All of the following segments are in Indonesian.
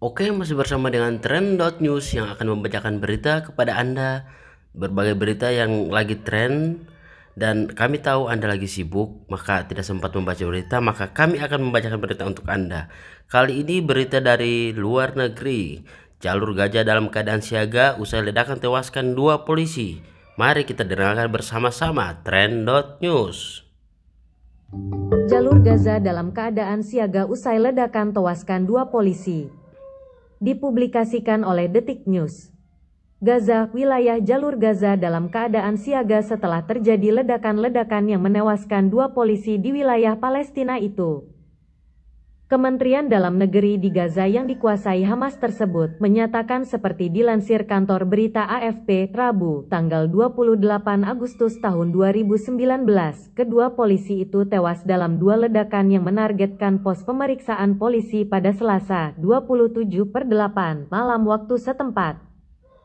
Oke, masih bersama dengan Trend.news yang akan membacakan berita kepada Anda berbagai berita yang lagi tren dan kami tahu Anda lagi sibuk maka tidak sempat membaca berita maka kami akan membacakan berita untuk Anda. Kali ini berita dari luar negeri. Jalur gajah dalam keadaan siaga usai ledakan tewaskan dua polisi. Mari kita dengarkan bersama-sama Trend.news. Jalur Gaza dalam keadaan siaga usai ledakan tewaskan dua polisi dipublikasikan oleh Detik News. Gaza, wilayah jalur Gaza dalam keadaan siaga setelah terjadi ledakan-ledakan yang menewaskan dua polisi di wilayah Palestina itu. Kementerian Dalam Negeri di Gaza yang dikuasai Hamas tersebut menyatakan seperti dilansir kantor berita AFP Rabu, tanggal 28 Agustus tahun 2019, kedua polisi itu tewas dalam dua ledakan yang menargetkan pos pemeriksaan polisi pada Selasa, 27 per 8 malam waktu setempat.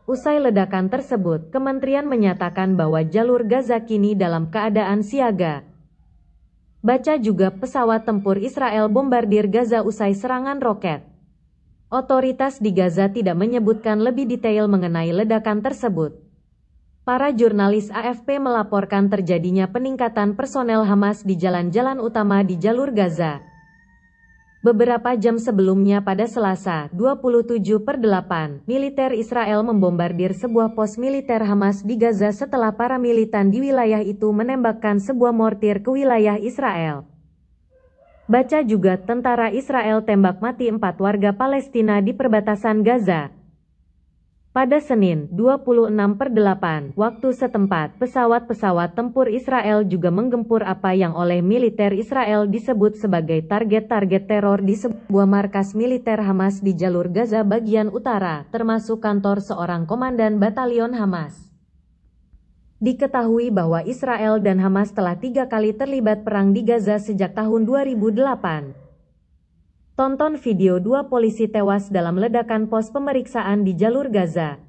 Usai ledakan tersebut, kementerian menyatakan bahwa jalur Gaza kini dalam keadaan siaga. Baca juga pesawat tempur Israel bombardir Gaza usai serangan roket. Otoritas di Gaza tidak menyebutkan lebih detail mengenai ledakan tersebut. Para jurnalis AFP melaporkan terjadinya peningkatan personel Hamas di jalan-jalan utama di jalur Gaza. Beberapa jam sebelumnya pada Selasa, 27 per 8, militer Israel membombardir sebuah pos militer Hamas di Gaza setelah para militan di wilayah itu menembakkan sebuah mortir ke wilayah Israel. Baca juga tentara Israel tembak mati empat warga Palestina di perbatasan Gaza. Pada Senin, 26 per 8, waktu setempat, pesawat-pesawat tempur Israel juga menggempur apa yang oleh militer Israel disebut sebagai target-target teror di sebuah markas militer Hamas di jalur Gaza bagian utara, termasuk kantor seorang komandan batalion Hamas. Diketahui bahwa Israel dan Hamas telah tiga kali terlibat perang di Gaza sejak tahun 2008. Tonton video dua polisi tewas dalam ledakan pos pemeriksaan di jalur Gaza.